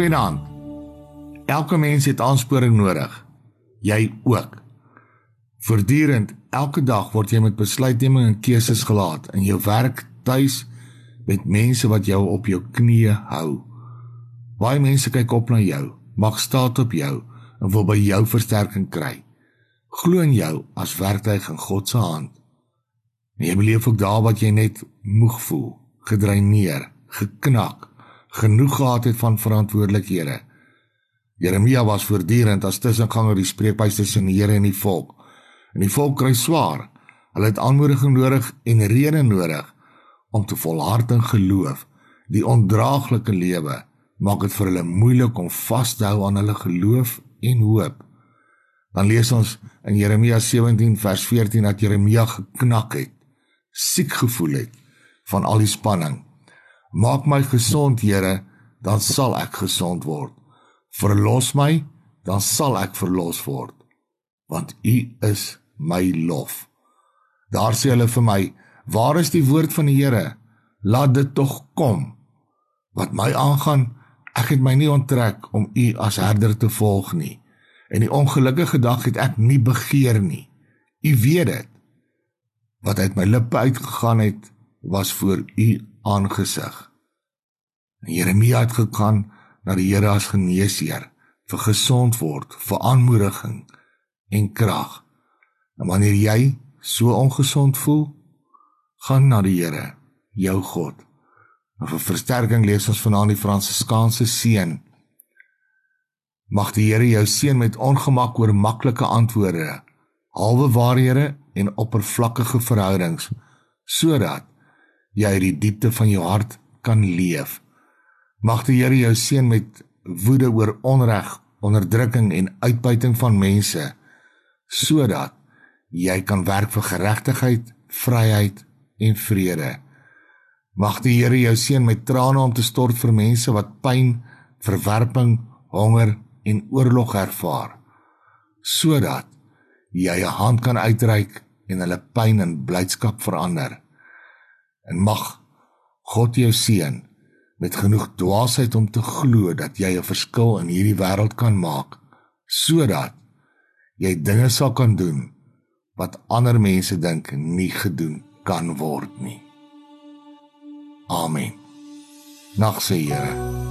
Goeienaand. Elke mens het aansporing nodig. Jy ook. Voortdurend elke dag word jy met besluitneming en keuses gelaat in jou werk, tuis, met mense wat jou op jou knieë hou. Baie mense kyk op na jou, mag staat op jou en wil by jou versterking kry. Glo in jou as werktuig in God se hand. En jy beleef ook daar wat jy net moeg voel, gedreineer, geknak, genoeg gehad het van verantwoordelikhede. Jeremia was voortdurend as tussenganger die spreekbuis tussen die Here en die volk. En die volk kry swaar. Hulle het aanmoediging nodig en rede nodig om te volhard in geloof. Die ondraaglike lewe maak dit vir hulle moeilik om vas te hou aan hulle geloof en hoop. Dan lees ons in Jeremia 17 vers 14 dat Jeremia geknak het, siek gevoel het van al die spanning. Maak my gesond, Here, dan sal ek gesond word. Verlos my, dan sal ek verlos word, want U is my lof. Daar sê hulle vir my, waar is die woord van die Here? Laat dit tog kom. Wat my aangaan, ek het my nie onttrek om U as herder te volg nie. En die ongelukkige dag het ek nie begeer nie. U weet dit. Wat uit my lippe uitgegaan het, was voor U aangesig. En Jeremia het gegaan na die Here as geneesheer vir gesond word, vir aanmoediging en krag. En wanneer jy so ongesond voel, gaan na die Here, jou God. En vir versterking lees ons vanaand die Fransiskaanse seën. Mag die Here jou seën met ongemak oor maklike antwoorde, halwe waarhede en oppervlakkige verhoudings sodat jy uit die diepte van jou hart kan leef. Mag die Here jou seën met woede oor onreg, onderdrukking en uitbuiting van mense sodat jy kan werk vir geregtigheid, vryheid en vrede. Mag die Here jou seën met trane om te stort vir mense wat pyn, verwerping, honger en oorlog ervaar sodat jy 'n hand kan uitreik en hulle pyn in blydskap verander. En mag God jou seën met genoeg dwaasheid om te glo dat jy 'n verskil in hierdie wêreld kan maak sodat jy dinge sal kan doen wat ander mense dink nie gedoen kan word nie. Amen. Nag se Here.